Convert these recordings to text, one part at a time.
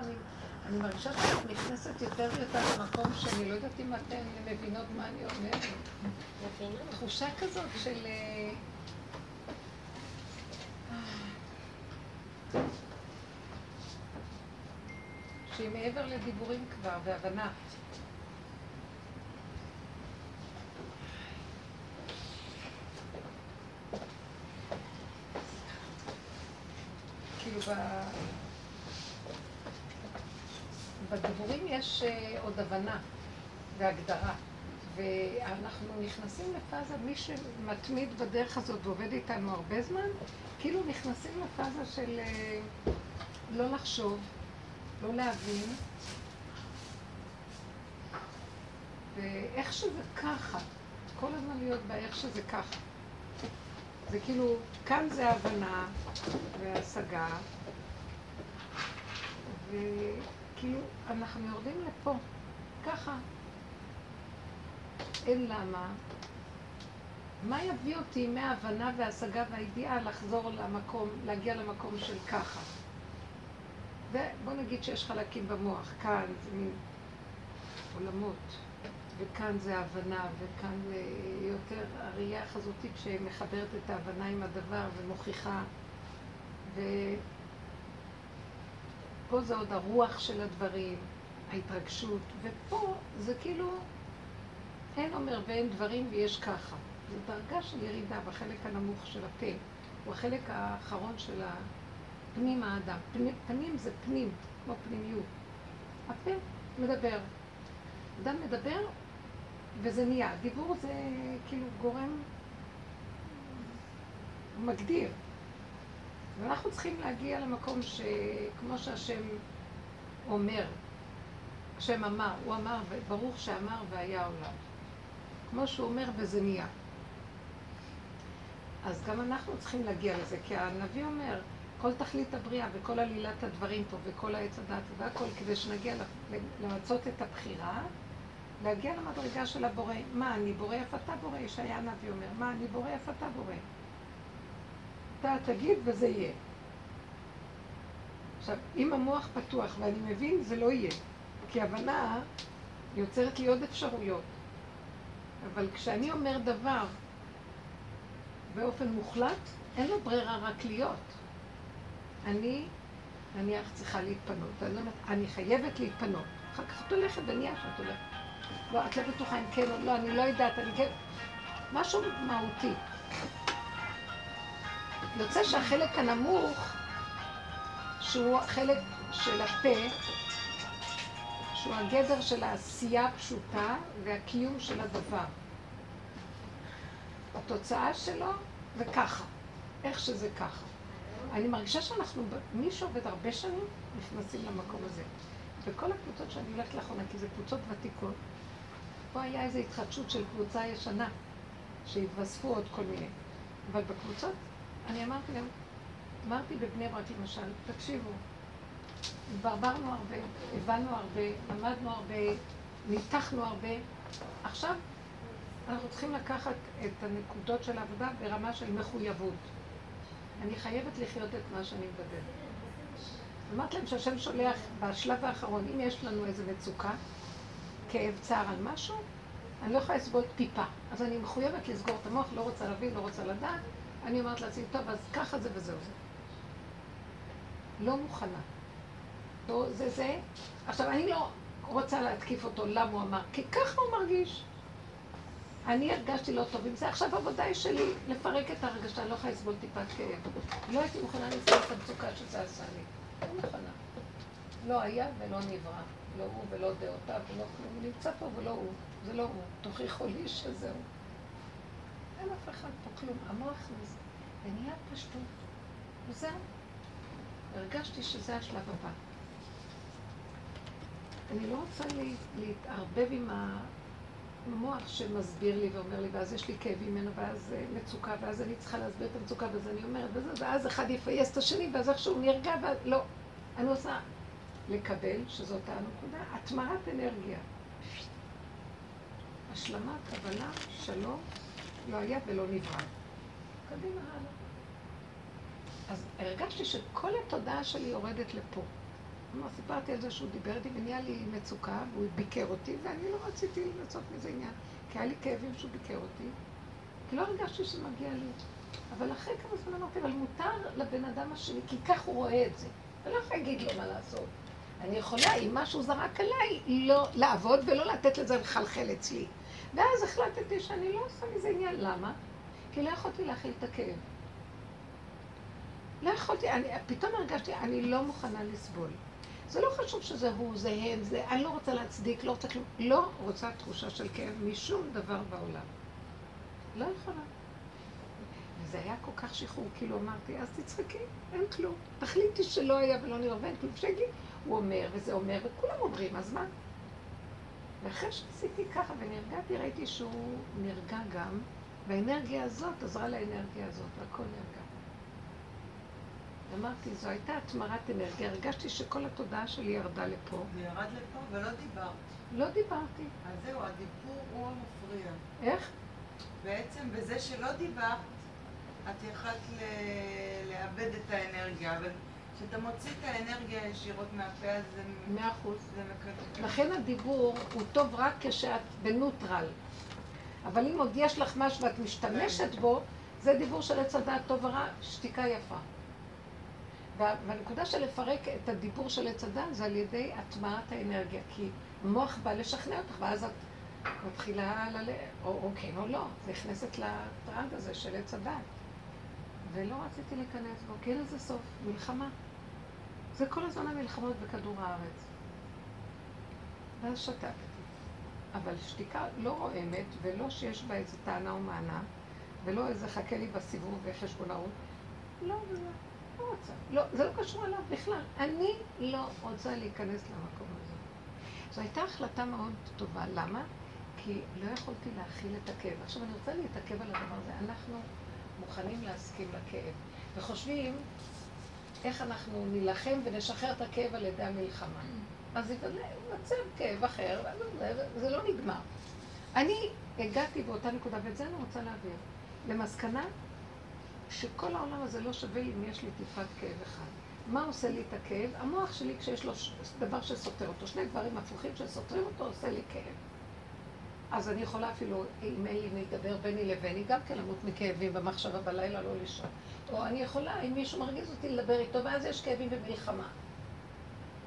פעמים אני מרגישה שאת נכנסת יותר ויותר למקום שאני לא יודעת אם אתן מבינות מה אני אומרת. תחושה כזאת של... אה, שהיא מעבר לדיבורים כבר, והבנה. כאילו בדיבורים יש אה, עוד הבנה והגדרה. ואנחנו נכנסים לפאזה, מי שמתמיד בדרך הזאת ועובד איתנו הרבה זמן, כאילו נכנסים לפאזה של אה, לא לחשוב, לא להבין, ואיך שזה ככה, כל הזמן להיות באיך שזה ככה. זה כאילו, כאן זה הבנה והשגה, וכאילו, אנחנו יורדים לפה, ככה. אין למה. מה יביא אותי מההבנה וההשגה והידיעה לחזור למקום, להגיע למקום של ככה? ובוא נגיד שיש חלקים במוח, כאן זה מין עולמות, וכאן זה הבנה, וכאן זה יותר הראייה החזותית שמחברת את ההבנה עם הדבר ומוכיחה, ופה זה עוד הרוח של הדברים, ההתרגשות, ופה זה כאילו אין אומר ואין דברים ויש ככה. זו דרגה של ירידה בחלק הנמוך של הפה, הוא החלק האחרון של פנים האדם. פנים, פנים זה פנים, כמו פנימיות. הפה מדבר. אדם מדבר וזה נהיה. דיבור זה כאילו גורם מגדיר. ואנחנו צריכים להגיע למקום שכמו שהשם אומר, השם אמר, הוא אמר, ברוך שאמר והיה עולם. כמו שהוא אומר, וזה נהיה. אז גם אנחנו צריכים להגיע לזה, כי הנביא אומר, כל תכלית הבריאה וכל עלילת הדברים פה וכל העץ הדת והכל, כדי שנגיע למצות את הבחירה, להגיע למדרגה של הבורא. מה אני בורא אף אתה בורא? ישעיה הנביא אומר, מה אני בורא אף אתה בורא? אתה תגיד וזה יהיה. עכשיו, אם המוח פתוח ואני מבין, זה לא יהיה. כי הבנה יוצרת לי עוד אפשרויות. אבל כשאני אומר דבר באופן מוחלט, אין לו ברירה רק להיות. אני, נניח, צריכה להתפנות. אני, לא, אני חייבת להתפנות. אחר כך את הולכת ונהיה שאת הולכת. לא, את לא בטוחה אם כן או לא, אני לא יודעת, אני כן... משהו מהותי. יוצא שהחלק הנמוך, שהוא החלק של הפה, שהוא הגדר של העשייה הפשוטה והקיום של הדבר. התוצאה שלו זה ככה, איך שזה ככה. אני מרגישה שאנחנו, מי שעובד הרבה שנים, נכנסים למקום הזה. בכל הקבוצות שאני הולכת לאחרונה, כי זה קבוצות ותיקות, פה היה איזו התחדשות של קבוצה ישנה, שהתווספו עוד כל מיני. אבל בקבוצות, אני אמרתי להם, אמרתי בבני ברק למשל, תקשיבו, התברברנו הרבה, הבנו הרבה, למדנו הרבה, ניתחנו הרבה. עכשיו אנחנו צריכים לקחת את הנקודות של העבודה ברמה של מחויבות. אני חייבת לחיות את מה שאני מדברת. אמרתי להם שהשם שולח בשלב האחרון, אם יש לנו איזו מצוקה, כאב, צער על משהו, אני לא יכולה לסבול טיפה. אז אני מחויבת לסגור את המוח, לא רוצה להבין, לא רוצה לדעת. אני אומרת לעצמי, טוב, אז ככה זה וזהו זה. לא מוכנה. לא, זה זה. עכשיו, אני לא רוצה להתקיף אותו, למה הוא אמר? כי ככה הוא מרגיש. אני הרגשתי לא טוב עם זה, עכשיו העבודה היא שלי לפרק את ההרגשה, לא יכולה לסבול טיפת כאב. לא הייתי מוכנה לסבול את המצוקה שזה עשה לי. לא מוכנה. לא היה ולא נברא. לא הוא ולא דעותיו ולא כלום. הוא נמצא פה ולא הוא. זה לא הוא. תוכיחו לי שזהו. אין אף אחד פה כלום. המוח מזה. ונהיה פשטות. וזהו. הרגשתי שזה השלב הבא. אני לא רוצה להתערבב עם המוח שמסביר לי ואומר לי, ואז יש לי כאב ממנו, ואז אה, מצוקה, ואז אני צריכה להסביר את המצוקה, ואז אני אומרת, וזה, ואז אחד יפייס את השני, ואז איכשהו נרגע, ואז לא. אני עושה לקבל, שזאת הנקודה, התמרת אנרגיה. השלמה, קבלה, שלום, לא היה ולא נברא. קדימה הלאה. אז הרגשתי שכל התודעה שלי יורדת לפה. כלומר, סיפרתי על זה שהוא דיבר איתי ונהיה לי מצוקה, והוא ביקר אותי, ואני לא רציתי למצות מזה עניין, כי היה לי כאבים שהוא ביקר אותי, כי לא הרגשתי שמגיע לי. אבל אחרי כמה זמן אמרתי, אבל מותר לבן אדם השני, כי כך הוא רואה את זה. אני לא יכולה להגיד לו מה לעשות. אני יכולה, אם משהו זרק עליי, לא לעבוד ולא לתת לזה לחלחל אצלי. ואז החלטתי שאני לא עושה מזה עניין. למה? כי לא יכולתי להכיל את הכאב. לא יכולתי, אני, פתאום הרגשתי, אני לא מוכנה לסבול. זה לא חשוב שזה הוא, זה הם, זה, אני לא רוצה להצדיק, לא רוצה כלום, לא רוצה תחושה של כאב משום דבר בעולם. לא יכולה. וזה היה כל כך שחרור, כאילו אמרתי, אז תצחקי, אין כלום. תחליטי שלא היה ולא נראה ואין כלום. שיגיד, הוא אומר וזה אומר, וכולם אומרים, אז מה? ואחרי שעשיתי ככה ונרגעתי, ראיתי שהוא נרגע גם, והאנרגיה הזאת עזרה לאנרגיה הזאת, והכל נרגע. אמרתי, זו הייתה התמרת אנרגיה, הרגשתי שכל התודעה שלי ירדה לפה. זה ירד לפה ולא דיברת. לא דיברתי. אז זהו, הדיבור הוא המפריע. איך? בעצם בזה שלא דיברת, את יכלת ל- לאבד את האנרגיה, אבל כשאתה מוציא את האנרגיה ישירות מהפה, אז זה... מאה אחוז. זה מקדם. לכן הדיבור הוא טוב רק כשאת בנוטרל. אבל אם עוד יש לך משהו ואת משתמשת בו, זה דיבור של עץ הדעת טוב ורע, שתיקה יפה. וה- והנקודה של לפרק את הדיבור של עץ הדעת זה על ידי הטמעת האנרגיה, כי המוח בא לשכנע אותך, ואז את מתחילה ל... או, או כן או לא, נכנסת לטרנד הזה של עץ הדעת. ולא רציתי להיכנס בו, כי אין לזה סוף, מלחמה. זה כל הזמן המלחמות בכדור הארץ. ואז שתקתי. אבל שתיקה לא רועמת, ולא שיש בה איזה טענה או מענה, ולא איזה חכה לי בסיבוב וחשבונאות. לא, לא, לא רוצה. לא, זה לא קשור אליו בכלל. אני לא רוצה להיכנס למקום הזה. זו הייתה החלטה מאוד טובה. למה? כי לא יכולתי להכיל את הכאב. עכשיו אני רוצה להתעכב על הדבר הזה. אנחנו מוכנים להסכים לכאב, וחושבים איך אנחנו נילחם ונשחרר את הכאב על ידי המלחמה. אז ייווצר כאב אחר, זה לא נגמר. אני הגעתי באותה נקודה, ואת זה אני רוצה להעביר, למסקנה שכל העולם הזה לא שווה לי אם יש לי טיפת כאב אחד. מה עושה לי את הכאב? המוח שלי כשיש לו דבר שסותר אותו, שני דברים הפוכים שסותרים אותו, עושה לי כאב. אז אני יכולה אפילו, אם אין לי מי לדבר ביני לביני, גם כן למות מכאבים במחשבה בלילה, לא לישון. או אני יכולה, אם מישהו מרגיז אותי, לדבר איתו, ואז יש כאבים ומלחמה.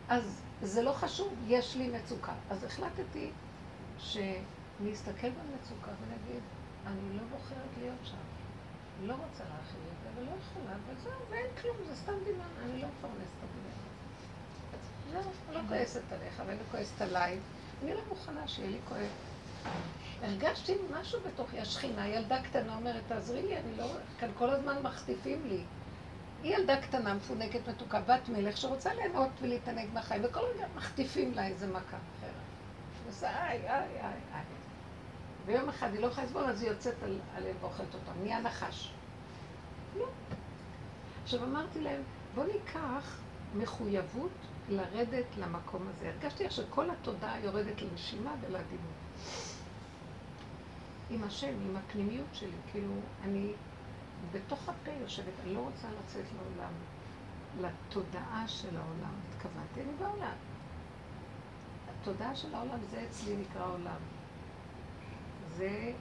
אז זה לא חשוב, יש לי מצוקה. אז החלטתי שאני אסתכל במצוקה ונגיד, אני לא בוחרת להיות שם. לא רוצה להכיל את זה, אבל לא יכולה, וזהו, ואין כלום, זה סתם דמיון, אני לא מפרנסת את הדמיון. זהו, לא כועסת עליך, ואני לא כועסת עליי. אני לא מוכנה שיהיה לי כואב. הרגשתי משהו בתוכי, השכינה, ילדה קטנה אומרת, תעזרי לי, אני לא... כאן כל הזמן מחטיפים לי. היא ילדה קטנה, מפונקת, מתוקה, בת מלך, שרוצה ליהנות ולהתענג מהחיים, וכל רגע מחטיפים לה איזה מכה אחרת. עושה איי, איי, איי, איי. ויום אחד היא לא יכולה לסבול, אז היא יוצאת על- עליהם ואוכלת אותם, נהיה נחש. לא. עכשיו אמרתי להם, בואו ניקח מחויבות לרדת למקום הזה. הרגשתי איך שכל התודעה יורדת לנשימה ולדימות. עם השם, עם הפנימיות שלי, כאילו, אני בתוך הפה יושבת, אני לא רוצה לצאת לעולם, לתודעה של העולם. התכוונתי, אני בעולם. התודעה של העולם, זה אצלי נקרא עולם. זה,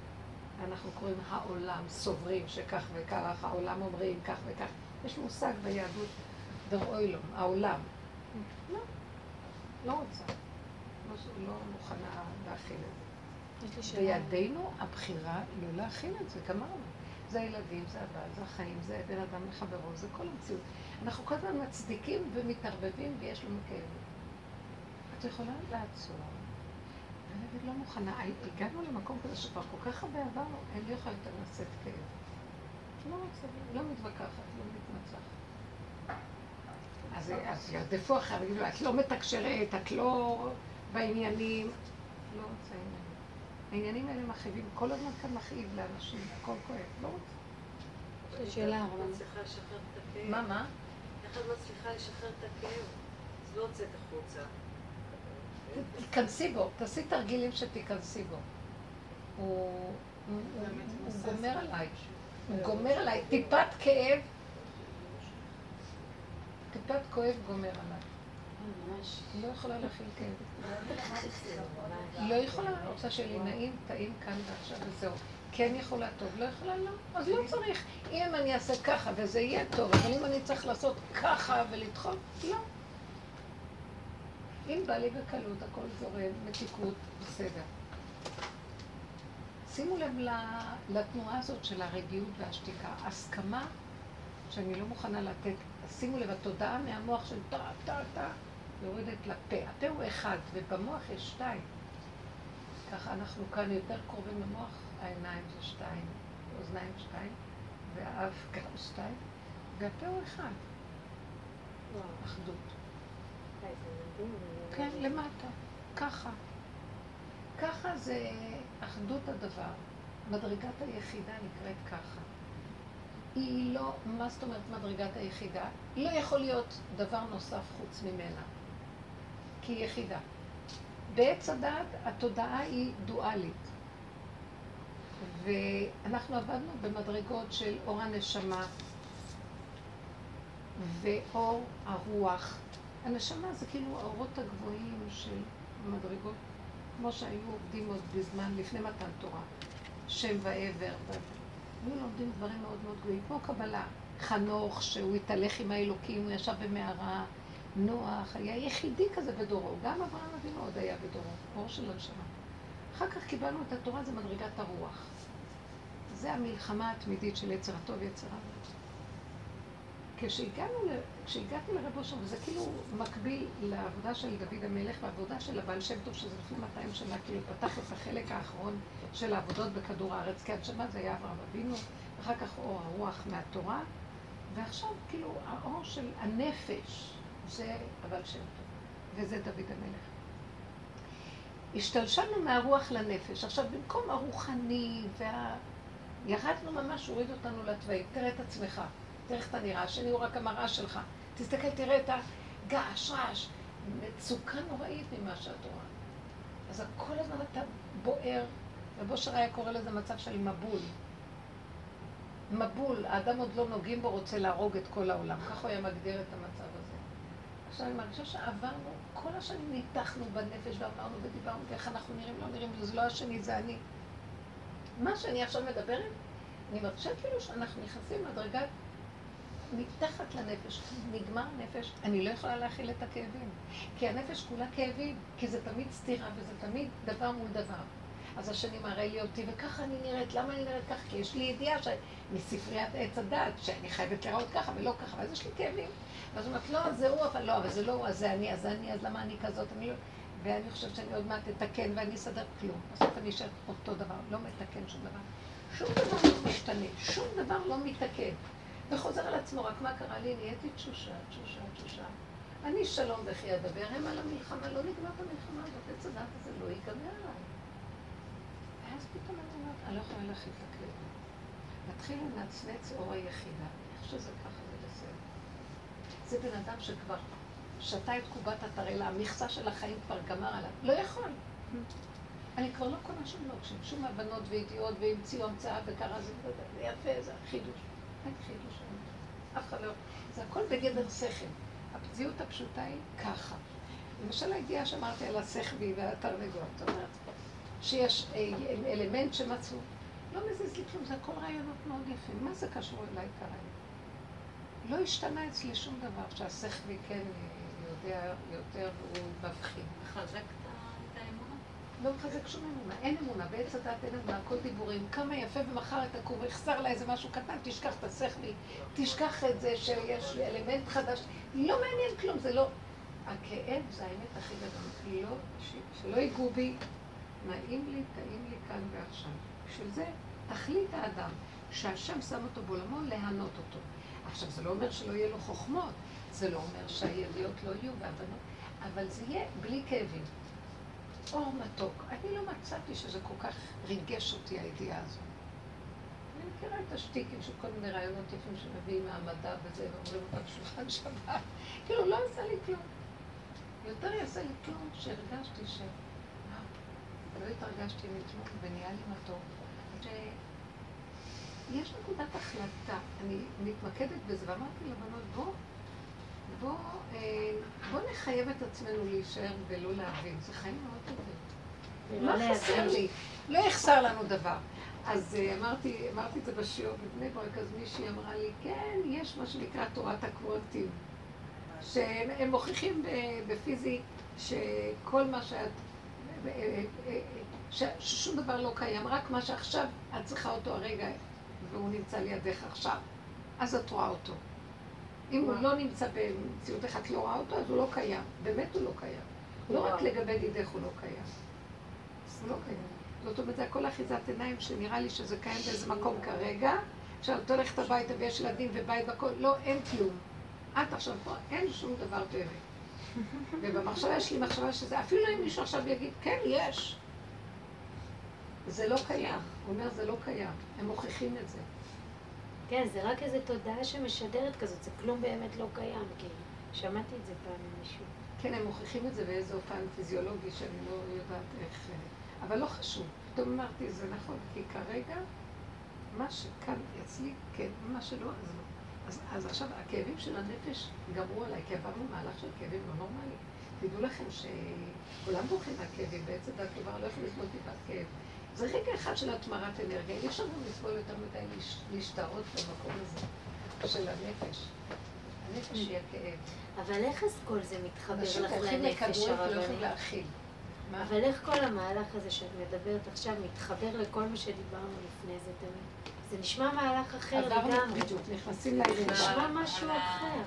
אנחנו קוראים העולם, סוברים שכך וכך, העולם אומרים כך וכך. יש מושג ביהדות, דר אוילום, העולם. לא, לא רוצה. לא, לא מוכנה להכיל את זה. בידינו הבחירה לא להכיל את זה, גמרנו. זה הילדים, זה הבעל, זה החיים, זה בין אדם לחברו, זה כל המציאות. אנחנו כל הזמן מצדיקים ומתערבבים ויש לנו כאבים. את יכולה לעצור. ולהגיד לא מוכנה. הגענו למקום כזה שכבר כל כך הרבה עברנו, אין לי יכולה יותר לשאת כאב. לא רוצה, לא מתווכחת, לא מתנצחת. אז, אז ירדפו ויגידו, את לא מתקשרת, את לא בעניינים. לא רוצה עניינים. העניינים האלה מכאיבים, כל הזמן כאן מכאיב לאנשים, הכל כואב, לא רוצה. יש לי שאלה, איך אבל... את מצליחה לשחרר את הכאב? מה, מה? איך את מצליחה לשחרר את הכאב? אז לא יוצאת החוצה. תיכנסי בו, תעשי תרגילים שתיכנסי בו. הוא גומר עליי, הוא גומר עליי, טיפת כאב, טיפת כואב גומר עליי. לא יכולה להכיל כאב. לא יכולה, רוצה שיהיה נעים, טעים כאן ועכשיו וזהו. כן יכולה טוב, לא יכולה לא, אז לא צריך. אם אני אעשה ככה וזה יהיה טוב, אבל אם אני צריך לעשות ככה ולדחות, לא. אם בא לי בקלות, הכל זורם, מתיקות, בסדר. שימו לב לתנועה הזאת של הרגיעות והשתיקה. הסכמה שאני לא מוכנה לתת, שימו לב, התודעה מהמוח של טה, טה, טה, יורדת לפה. הפה הוא אחד, ובמוח יש שתיים. ככה אנחנו כאן יותר קרובים למוח, העיניים זה שתיים, אוזניים שתיים, והאף גם שתיים, והפה הוא אחד. אחדות. כן, למטה. ככה. ככה זה אחדות הדבר. מדרגת היחידה נקראת ככה. היא לא, מה זאת אומרת מדרגת היחידה? לא יכול להיות דבר נוסף חוץ ממנה. כי היא יחידה. בעץ הדעת התודעה היא דואלית. ואנחנו עבדנו במדרגות של אור הנשמה ואור הרוח. הנשמה זה כאילו האורות הגבוהים של מדרגות, כמו שהיו עובדים עוד בזמן, לפני מתן תורה. שם ועבר. היו לומדים דברים מאוד מאוד גבוהים, כמו קבלה. חנוך, שהוא התהלך עם האלוקים, הוא ישב במערה. נוח היה יחידי כזה בדורו. גם אברהם אבינו עוד היה בדורו, אור של הנשמה. אחר כך קיבלנו את התורה, זה מדרגת הרוח. זה המלחמה התמידית של יצר הטוב ויצר הרע. כשהגענו, כשהגעתי לרב אושר, וזה כאילו מקביל לעבודה של דוד המלך והעבודה של הבעל שם טוב, שזה לפני 200 שנה, כאילו פתח את החלק האחרון של העבודות בכדור הארץ, כי הנשמה זה היה אברהם אבינו, אחר כך אור הרוח מהתורה, ועכשיו כאילו האור של הנפש, זה הבעל שם טוב, וזה דוד המלך. השתלשלנו מהרוח לנפש. עכשיו, במקום הרוחני וה... ירדנו ממש, הוריד אותנו לתוואים. תראה את עצמך, תראה איך אתה נראה, השני הוא רק המראה שלך. תסתכל, תראה את הגעש, רעש. מצוקה נוראית ממה שאת רואה. אז כל הזמן אתה בוער, רבו שר היה קורא לזה מצב של מבול. מבול, האדם עוד לא נוגעים בו, רוצה להרוג את כל העולם. ככה הוא היה מגדיר את המצב הזה. עכשיו אני מרגישה שעברנו, כל השנים ניתחנו בנפש ואמרנו ודיברנו ואיך אנחנו נראים, לא נראים, וזה לא השני, זה אני. מה שאני עכשיו מדברת, אני מרגישה כאילו שאנחנו נכנסים לדרגת מתחת לנפש, נגמר נפש, אני לא יכולה להכיל את הכאבים. כי הנפש כולה כאבים, כי זה תמיד סתירה וזה תמיד דבר מול דבר. אז השני מראה לי אותי, וככה אני נראית, למה אני נראית ככה? כי יש לי ידיעה ש... מספריית עץ הדת, שאני חייבת להיראות ככה ולא ככה, ואז יש לי כאבים. ואז הוא אומרת, לא, זה הוא, אבל לא, אבל זה לא הוא, אז זה אני, אז אני, אז למה אני כזאת? אני לא... ואני חושבת שאני עוד מעט אתקן ואני אסדר כלום. בסוף אני אשאר אותו דבר, לא מתקן שום דבר. שום דבר לא משתנה, שום דבר לא מתקן. וחוזר על עצמו, רק מה קרה לי? נהייתי תשושה, תשושה, תשושה. אני שלום וכי אדבר, הם על המלחמה, לא נגמר במלחמה הזאת, עץ הדת הזה לא ייגמר עליי. ואז פתאום אני אומרת, אני לא יכולה להכין את הכלי. מתחיל לנצנץ אור היחידה, איך שזה ככה זה בסדר. זה בן אדם שכבר שתה את קובת התרעלה, המכסה של החיים כבר גמר עליו. לא יכול. אני כבר לא קונה שום לוקשים, שום הבנות וידיעות, והמציאו המצאה וקרה זה, זה יפה, זה חידוש. אין חידוש. אף אחד לא... זה הכל בגדר שכל. הפציעות הפשוטה היא ככה. למשל הידיעה שאמרתי על התרנגות, זאת אומרת, שיש אה, אלמנט שמצאו, לא מזיז לי כלום, זה הכל רעיונות מאוד יפים. מה זה קשור אליי כרגע? לא השתנה אצלי שום דבר, שהשכבי כן יודע יותר והוא מבחין. מחזק את האמונה? לא מחזק שום אמונה, אין אמונה, בעץ הדת אין אמונה, הכל דיבורים. כמה יפה ומחר את הכור, יחסר לה איזה משהו קטן, תשכח את השכבי, תשכח את זה שיש אלמנט חדש. לא מעניין כלום, זה לא... הכאב זה האמת הכי גדול. לא, שלא ייגעו בי, נעים לי, טעים לי כאן ועכשיו. בשביל זה תכלית האדם, שהשם שם אותו בעולמו, להענות אותו. עכשיו, זה לא אומר שלא יהיה לו חוכמות, זה לא אומר שהידיעות לא יהיו והבנות, אבל זה יהיה בלי כאבים. אור מתוק. אני לא מצאתי שזה כל כך ריגש אותי, הידיעה הזאת. אני מכירה את השטיקים של כל מיני רעיונות יפים שמביאים מהמדע וזה, ואומרים אותם בשולחן שבת. כאילו, לא עשה לי כלום. יותר יעשה לי כלום שהרגשתי ש... לא התרגשתי מכלום ונהיה לי מתוק. יש נקודת החלטה, אני מתמקדת בזה, ואמרתי לבנות, בוא, בוא, אה, בוא נחייב את עצמנו להישאר ולא להבין. זה חיים מאוד טובים. מה חסר להבין. לי? לא יחסר לנו דבר. אז אה, אמרתי, אמרתי את זה בשיעור בבני ברק, אז מישהי אמרה לי, כן, יש מה שנקרא תורת הקוונטים. שהם הם מוכיחים ב- בפיזי שכל מה שאת... ששום דבר לא קיים, רק מה שעכשיו את צריכה אותו הרגע, והוא נמצא לידך עכשיו, אז את רואה אותו. אם הוא לא נמצא במציאות איך את לא רואה אותו, אז הוא לא קיים. באמת הוא לא קיים. לא רק לגבי דידך הוא לא קיים. הוא לא קיים. זאת אומרת, זה הכל אחיזת עיניים שנראה לי שזה קיים באיזה מקום כרגע. עכשיו, את הולכת הביתה ויש ילדים ובית והכל, לא, אין כלום. את עכשיו פה, אין שום דבר באמת. ובמחשבה יש לי מחשבה שזה, אפילו אם מישהו עכשיו יגיד, כן, יש. זה לא קיים. הוא אומר, זה לא קיים. הם מוכיחים את זה. כן, זה רק איזו תודעה שמשדרת כזאת, זה כלום באמת לא קיים, כאילו. שמעתי את זה פעם ממישהו. כן, הם מוכיחים את זה באיזה אופן פיזיולוגי שאני לא יודעת איך... אה, אבל לא חשוב. פתאום אמרתי, זה נכון, כי כרגע, מה שכאן אצלי, כן, מה שלא, אז לא. אז, אז עכשיו, הכאבים של הנפש גמרו עליי, כי עברנו מהלך של כאבים לא נורמלי. תדעו לכם שכולם בורחים מהכאבים, בעצם דת דבר לא יכול לסבול טיפת כאב. זה רגע אחד של התמרת אנרגיה, אי אפשר גם לסבול יותר מדי להש- להשתהות במקום הזה של הנפש. הנפש היא הכאב. אבל איך אז כל זה מתחבר אנשים לך הולכים לנפש יכולים הרבנית? להכיל. מה? אבל איך כל המהלך הזה שאת מדברת עכשיו מתחבר לכל מה שדיברנו לפני זה תמיד? זה נשמע מהלך אחר לגמרי. בדיוק, נכנסים זה לעניינים. נשמע משהו אחר,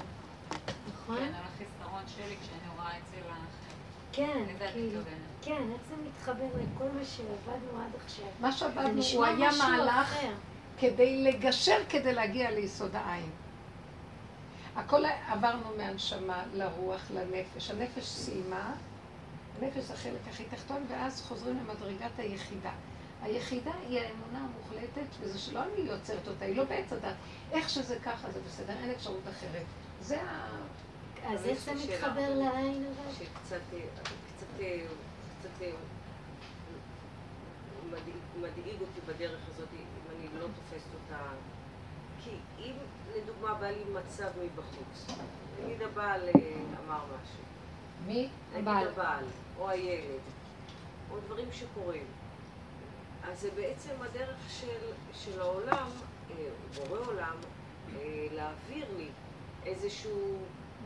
נכון? כן, על החיסרון שלי כשאני רואה אצל האחר. כן, לזה את כאילו. כן, איך זה מתחבר לכל מה שעבדנו עד עכשיו? מה זה שעבדנו, הוא נשמע היה משהו מהלך. כדי לגשר כדי להגיע ליסוד העין. הכל עברנו מהנשמה לרוח, לנפש. הנפש סיימה, הנפש זה החלק הכי תחתון, ואז חוזרים למדרגת היחידה. היחידה היא האמונה המוחלטת, וזה שלא אני יוצרת אותה, היא לא בעץ הדת. איך שזה ככה זה בסדר, אין אפשרות אחרת. זה ה... אז איך זה. מתחבר לעין אבל? שקצת, קצת, קצת מדאיג, אותי בדרך הזאת, אם אני לא תופסת אותה. כי אם לדוגמה בא לי מצב מבחוץ, נגיד הבעל אה, אמר משהו, מי? נגיד הבעל, או הילד, או דברים שקורים, אז זה בעצם הדרך של, של העולם, אה, בורא עולם, אה, להעביר לי איזשהו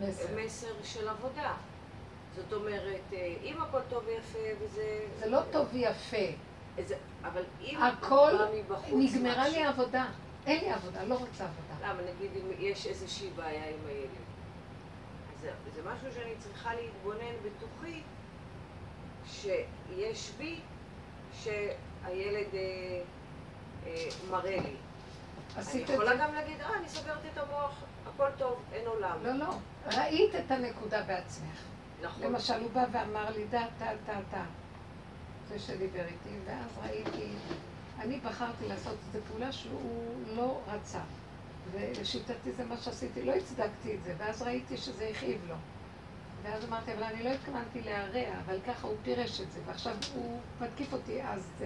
מסר. מסר של עבודה. זאת אומרת, אה, אם הכל טוב ויפה וזה... זה לא טוב ויפה. אבל אם הכל נגמרה משהו- לי העבודה. אין לי עבודה, לא רוצה עבודה. למה, נגיד אם יש איזושהי בעיה עם הילד. זה, זה משהו שאני צריכה להתבונן בתוכי, שיש בי, שהילד אה, אה, מראה לי. אני יכולה? גם להגיד, אה, אני סגרתי את המוח, הכל טוב, אין עולם. לא, לא. ראית את הנקודה בעצמך. נכון. למשל, הוא בא ואמר לי, דה, דה, דה, דה. זה שדיבר איתי, ואז ראיתי, אני בחרתי לעשות איזו פעולה שהוא לא רצה. ולשיטתי זה מה שעשיתי, לא הצדקתי את זה, ואז ראיתי שזה הכאיב לו. ואז אמרתי, אבל אני לא התכוונתי להרע, אבל ככה הוא פירש את זה, ועכשיו הוא מתקיף אותי, אז uh,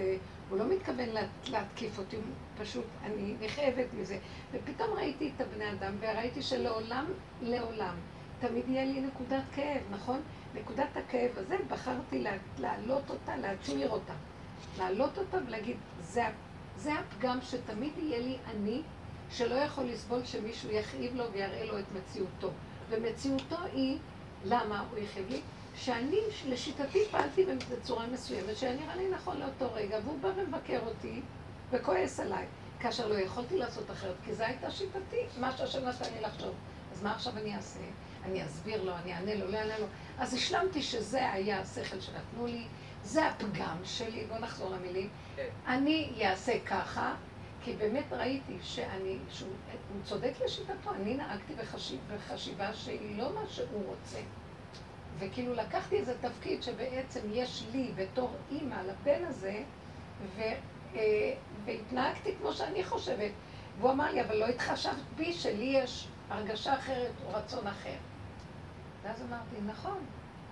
הוא לא מתכוון לה, להתקיף אותי, פשוט, אני נכאבת מזה. ופתאום ראיתי את הבני אדם, וראיתי שלעולם, לעולם, תמיד יהיה לי נקודת כאב, נכון? נקודת הכאב הזה, בחרתי לה, להעלות אותה, להצמיר אותה. להעלות אותה ולהגיד, זה, זה הפגם שתמיד יהיה לי אני, שלא יכול לסבול שמישהו יכאיב לו ויראה לו את מציאותו. ומציאותו היא, למה הוא יכאיב לי? שאני, לשיטתי, פעלתי בצורה מסוימת, שהיה נראה לי נכון לאותו רגע, והוא בא ומבקר אותי וכועס עליי, כאשר לא יכולתי לעשות אחרת, כי זו הייתה שיטתי, מה שהשם נתן לי לחשוב. אז מה עכשיו אני אעשה? אני אסביר לו, אני אענה לו, לא אענה לו. אז השלמתי שזה היה השכל שנתנו לי, זה הפגם שלי, בואו נחזור למילים. כן. אני אעשה ככה, כי באמת ראיתי שאני, שהוא הוא צודק לשיטתו, אני נהגתי בחשיב, בחשיבה שהיא לא מה שהוא רוצה. וכאילו לקחתי איזה תפקיד שבעצם יש לי בתור אימא לבן הזה, ו, אה, והתנהגתי כמו שאני חושבת. והוא אמר לי, אבל לא התחשבת בי שלי יש הרגשה אחרת או רצון אחר. ואז אמרתי, נכון,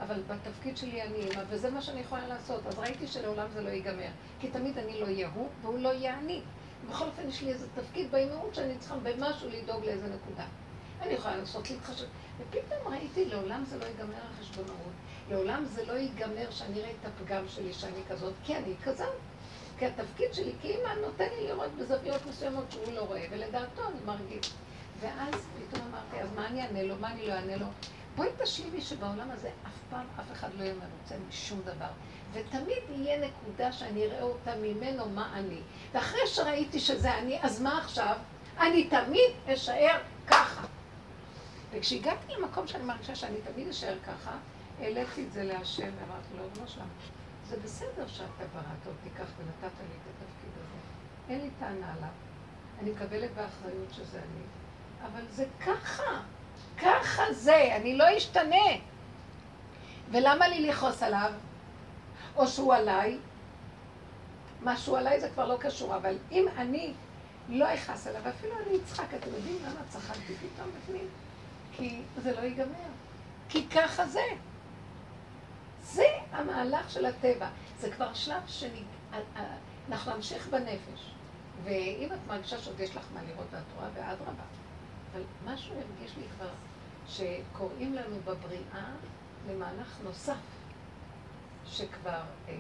אבל בתפקיד שלי אני אימא, וזה מה שאני יכולה לעשות. אז ראיתי שלעולם זה לא ייגמר. כי תמיד אני לא אהיה הוא, והוא לא יהיה אני. בכל אופן, יש לי איזה תפקיד באימהות שאני צריכה במשהו לדאוג לאיזה נקודה. אני יכולה לנסות להתחשב. ופתאום ראיתי, לעולם זה לא ייגמר החשבונאות. לעולם זה לא ייגמר שאני אראה את הפגם שלי שאני כזאת, כי אני כזאת. כי התפקיד שלי כאימא נותן לי לראות בזוויות מסוימות שהוא לא רואה, ולדעתו אני מרגיש. ואז פתאום אמרתי, אז מה אני אענה לו, מה אני לא אענה לו? בואי תשלימי שבעולם הזה אף פעם אף אחד לא יהיה מרוצה משום דבר. ותמיד יהיה נקודה שאני אראה אותה ממנו מה אני. ואחרי שראיתי שזה אני, אז מה עכשיו? אני תמיד אשאר ככה. וכשהגעתי למקום שאני מרגישה שאני תמיד אשאר ככה, העליתי את זה להשם ואמרתי לו, לא שם. זה בסדר שאתה בראת אותי כך ונתת לי את התפקיד הזה. אין לי טענה עליו. אני מקבלת באחריות שזה אני. אבל זה ככה. ככה זה, אני לא אשתנה. ולמה לי לכעוס עליו? או שהוא עליי? מה שהוא עליי זה כבר לא קשור, אבל אם אני לא אכעס עליו, אפילו אני אצחק, אתם יודעים למה צחקתי פתאום בפנים? כי זה לא ייגמר. כי ככה זה. זה המהלך של הטבע. זה כבר שלב שאנחנו נמשיך בנפש. ואם את מרגישה שעוד יש לך מה לראות ואת רואה, ואדרבה. אבל משהו הרגיש לי כבר שקוראים לנו בבריאה למהלך נוסף, שכבר אה,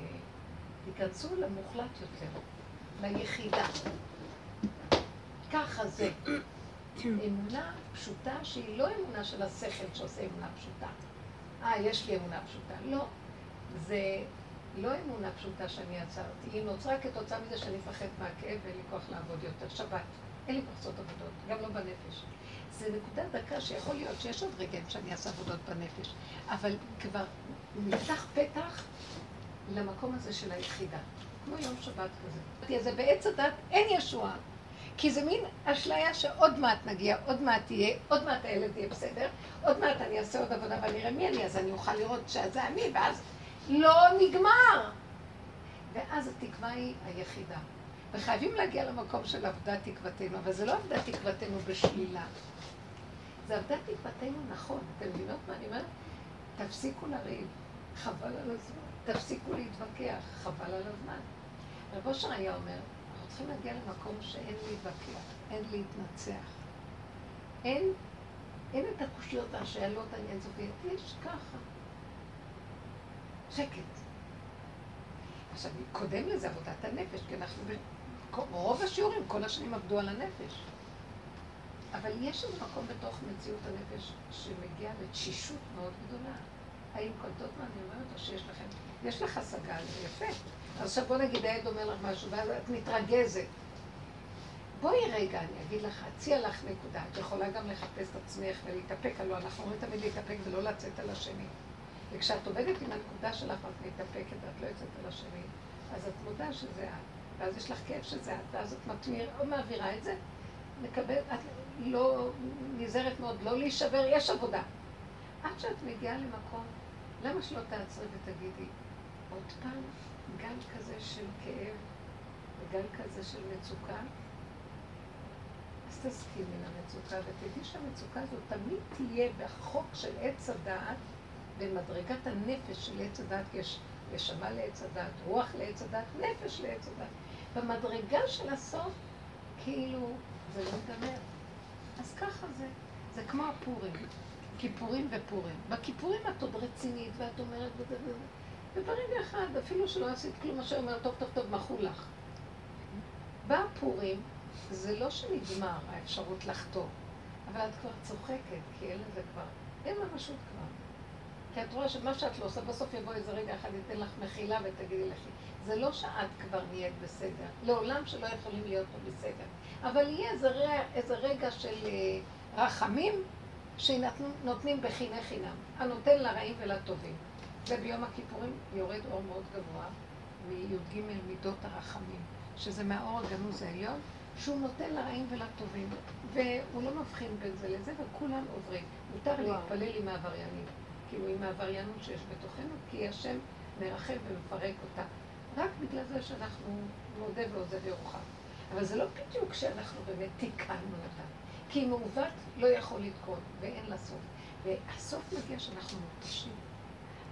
ייכנסו למוחלט יותר, ליחידה. ככה זה. אמונה פשוטה שהיא לא אמונה של השכל שעושה אמונה פשוטה. אה, יש לי אמונה פשוטה. לא. זה לא אמונה פשוטה שאני עצרתי. היא נוצרה כתוצאה מזה שאני מפחד מהכאב ואין לי כוח לעבוד יותר. שבת. אין לי כוח עבודות, גם לא בנפש. זה נקודה דקה שיכול להיות שיש עוד רגעים שאני אעשה עבודות בנפש, אבל כבר נפתח פתח למקום הזה של היחידה, כמו יום שבת כזה. אז בעץ הדת אין ישועה, כי זה מין אשליה שעוד מעט נגיע, עוד מעט תהיה, עוד מעט הילד יהיה בסדר, עוד מעט אני אעשה עוד עבודה ואני אראה מי אני, אז אני אוכל לראות שזה אני, ואז לא נגמר. ואז התקווה היא היחידה. וחייבים להגיע למקום של עבודת תקוותנו, אבל זה לא עבודת תקוותנו בשלילה. זה עבודת תקוותנו נכון. אתם מבינות מה אני אומרת? תפסיקו לריב, חבל על הזמן. תפסיקו להתווכח, חבל על הזמן. רב אושר היה אומר, אנחנו צריכים להגיע למקום שאין להתווכח, אין להתנצח. אין, אין את הקושיות והשאלות האינסופיות, יש ככה. שקט. עכשיו, קודם לזה עבודת הנפש, כי אנחנו, רוב השיעורים כל השנים עבדו על הנפש. אבל יש איזה מקום בתוך מציאות הנפש שמגיע לתשישות מאוד גדולה. האם קולטות מה אני אומרת, או שיש לכם, יש לך השגה, זה יפה. עכשיו בוא נגיד, העד אומר לך משהו, ואז את מתרגזת. בואי רגע, אני אגיד לך, אציע לך נקודה. את יכולה גם לחפש את עצמך ולהתאפק, הלוא אנחנו אומרים תמיד להתאפק ולא לצאת על השני. וכשאת עובדת עם הנקודה שלך ואת מתאפקת ואת לא יוצאת על השני, אז את מודה שזה את. ואז יש לך כאב שזה את, ואז את מתמיר, או מעבירה את זה, מקבל, את לא נזהרת מאוד, לא להישבר, יש עבודה. עד שאת מגיעה למקום, למה שלא תעצרי ותגידי, עוד פעם גל כזה של כאב וגל כזה של מצוקה? אז תסכימי למצוקה ותדעי שהמצוקה הזאת תמיד תהיה בחוק של עץ הדעת, במדרגת הנפש של עץ הדעת, יש נשמה לעץ הדעת, רוח לעץ הדעת, נפש לעץ הדעת. במדרגה של הסוף, כאילו, זה לא ייגמר. אז ככה זה. זה כמו הפורים. כיפורים ופורים. בכיפורים את עוד רצינית ואת אומרת וזה וזה. וברגע אחד, אפילו שלא עשית כלום, מה שאומר, טוב, טוב, טוב, מחו לך. בפורים, זה לא שנגמר האפשרות לחטוא, אבל את כבר צוחקת, כי אין לזה כבר, אין ממשות כבר. כי את רואה שמה שאת לא עושה, בסוף יבוא איזה רגע אחד, ייתן לך מחילה ותגידי לך, זה לא שאת כבר נהיית בסדר, לעולם שלא יכולים להיות פה בסדר. אבל יהיה איזה, רגע, איזה רגע של אה, רחמים שנותנים בחיני חינם, הנותן לרעים ולטובים. וביום הכיפורים יורד אור מאוד גבוה מי"ג מידות הרחמים, שזה מהאור הגנוז העליון, שהוא נותן לרעים ולטובים, והוא לא מבחין בין זה לזה, וכולם עוברים. מותר להתפלל עם העבריינים, כאילו עם העבריינות שיש בתוכנו, כי השם מרחב ומפרק אותה. רק בגלל זה שאנחנו מודה ועוזב ירוחם. אבל זה לא בדיוק שאנחנו באמת תיקנו אותה. כי מעוות לא יכול לתקון, ואין לה סוף. והסוף מגיע שאנחנו מותשים.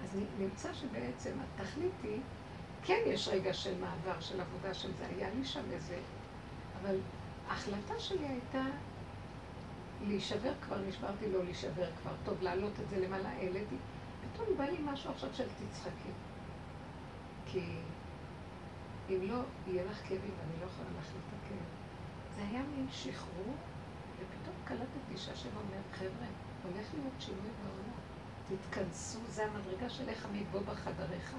אז נמצא שבעצם התכלית היא, כן יש רגע של מעבר, של עבודה של זה, היה לי שם איזה, אבל ההחלטה שלי הייתה להישבר כבר, נשברתי לא להישבר כבר. טוב, להעלות את זה למעלה, העליתי. פתאום בא לי משהו עכשיו של תצחקי. כי אם לא, יהיה לך כאבים ואני לא יכולה את הכאב. זה היה מין שחרור, ופתאום קלטתי שהשם אומר, חבר'ה, הולך להיות שינוי בעולם. תתכנסו, זה המדרגה של איך המדבוא בחדריך.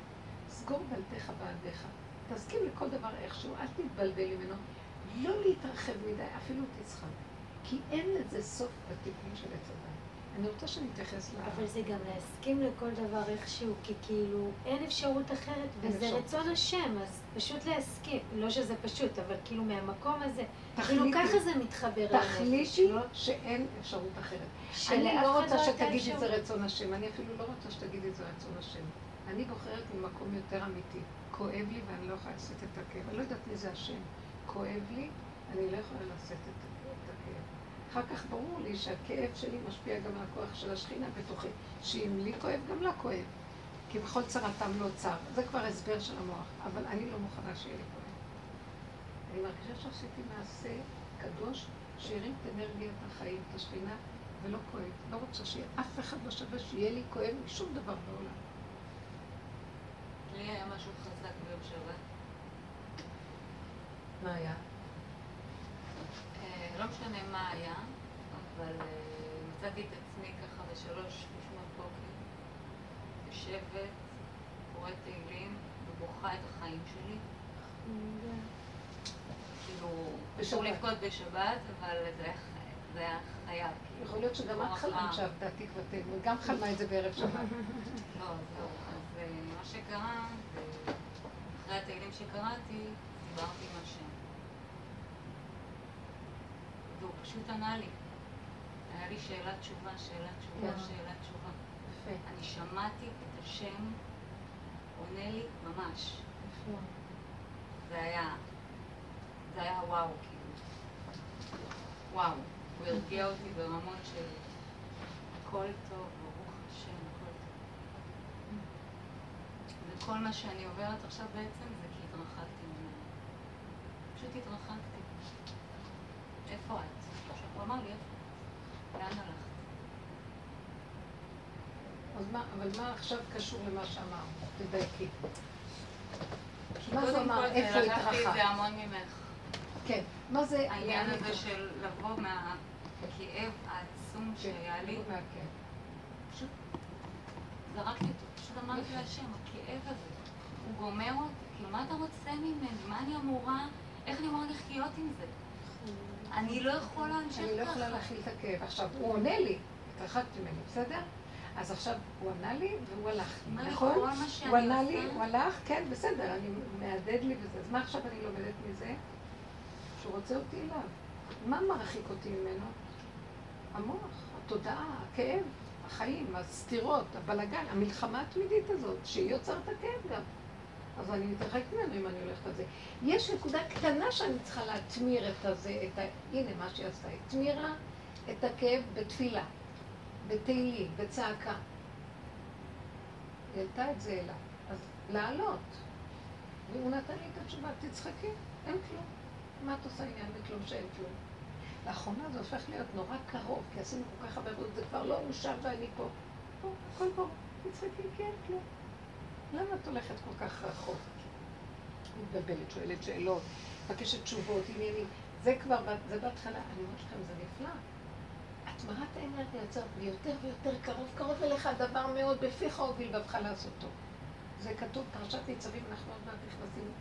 סגור דלתיך בעדיך. תסכים לכל דבר איכשהו, אל תתבלבל ממנו. לא להתרחב מדי, אפילו תצחק. כי אין לזה סוף בתיקון של עץ הדת. אני רוצה שנתייחס ל... אבל זה גם להסכים לכל דבר איכשהו, כי כאילו אין אפשרות אחרת, וזה אפשרות. רצון השם, אז פשוט להסכים. לא שזה פשוט, אבל כאילו מהמקום הזה, תחליטי. כאילו ככה זה מתחבר לנפש, תחליטי לא? שאין אפשרות אחרת. אני לא רוצה הייתה שתגידי. זה רצון השם, אני אפילו לא רוצה שתגידי זה רצון השם. אני בוחרת ממקום יותר אמיתי. כואב לי ואני לא יכולה לשאת את הכאב. אני לא יודעת מי זה השם. כואב לי, אני לא יכולה לשאת את את הכאב. אחר כך ברור לי שהכאב שלי משפיע גם על הכוח של השכינה בתוכי. שאם לי כואב, גם לה כואב. כי בכל צרתם לא צר. זה כבר הסבר של המוח. אבל אני לא מוכנה שיהיה לי כואב. אני מרגישה שעשיתי מעשה קדוש שהרים את אנרגיית החיים, את השכינה, ולא כואב. לא רוצה שיהיה אף אחד לא שווה שיהיה לי כואב משום דבר בעולם. לי היה משהו חזק ביום שבת. מה היה? לא משנה מה היה, אבל אה, מצאתי את עצמי ככה בשלוש לפנות בוקר, יושבת, קוראת תהילים ובוכה את החיים שלי. כאילו, אסור בשבת. לבכות בשבת, אבל זה היה חייב. כאילו. יכול להיות שגם את לא חלמת. שעבדה תקוותנו, גם חלמה את זה בערב שבת. לא, זהו. אז אה, מה שקרה, אחרי התהילים שקראתי, דיברתי עם השם. והוא פשוט ענה לי. היה לי שאלת תשובה, שאלת תשובה, כן. שאלת תשובה. יפה, אני שמעתי את השם עונה לי ממש. זה היה, זה היה וואו, כאילו. וואו. הוא הרגיע אותי ברמות של הכל טוב, ברוך השם, הכל טוב. וכל מה שאני עוברת עכשיו בעצם זה כי התרחקתי ממנו. פשוט התרחקתי. איפה את? הוא אמר לי? לאן הלכת? אז מה, אבל מה עכשיו קשור למה שאמרת? תדייקי. מה זה קודם אמר? כל, איפה זה לקחתי את? זה המון ממך. כן. מה זה... העניין הזה? של לבוא מהכאב העצום כן, שהיה לי. פשוט זרקתי אותו, פשוט אמרתי להשם, הכאב הזה, הוא גומר אותי, כאילו מה אתה רוצה ממני? מה אני אמורה, איך אני אמורה לחיות עם זה? אני לא יכולה להמשיך אני לא יכולה ככה. להכיל את הכאב. עכשיו, הוא עונה לי, התרחקתי ממני, בסדר? אז עכשיו הוא ענה לי והוא הלך נכון? הוא ענה לי? הוא הלך, כן, בסדר, אני מהדהד לי וזה. אז מה עכשיו אני לומדת מזה? שהוא רוצה אותי אליו. מה מרחיק אותי ממנו? המוח, התודעה, הכאב, החיים, הסתירות, הבלגן, המלחמה התמידית הזאת, שהיא יוצרת הכאב גם. אז אני מתרחקת ממנו אם אני הולכת על זה. יש נקודה קטנה שאני צריכה להטמיר את הזה, את ה... הנה מה שהיא עשתה, היא התמירה את הכאב בתפילה, בתהילים, בצעקה. היא העלתה את זה אליו. אז לעלות. והוא נתן לי את התשובה, תצחקי, אין כלום. מה את עושה עניין בכלום שאין כלום? לאחרונה זה הופך להיות נורא קרוב, כי עשינו כל כך הרבה עבודות, זה כבר לא אושר ואני פה. פה, הכל פה, תצחקי, כי אין כלום. למה את הולכת כל כך רחוק? מתבלבלת, שואלת שאלות, מבקשת תשובות, עניינים. זה כבר, זה בהתחלה, אני אומרת לכם, זה נפלא. התמרת האנרגיה יוצרת ויותר ויותר קרוב, קרוב אליך הדבר מאוד בפיך ובלבבך לעשותו. זה כתוב, פרשת ניצבים, אנחנו עוד מעט נכנסים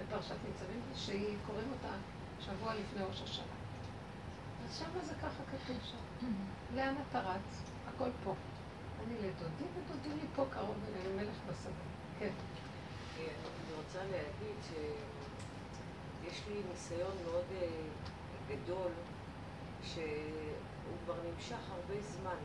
לפרשת ניצבים, שהיא, קוראים אותה שבוע לפני ראש השנה. אז שמה זה ככה כתוב שם. לאן אתה רץ? הכל פה. אני לדודי ודודי לי פה קרוב אלינו, מלך בשדה. כן. אני רוצה להגיד שיש לי ניסיון מאוד אה, גדול, שהוא כבר נמשך הרבה זמן.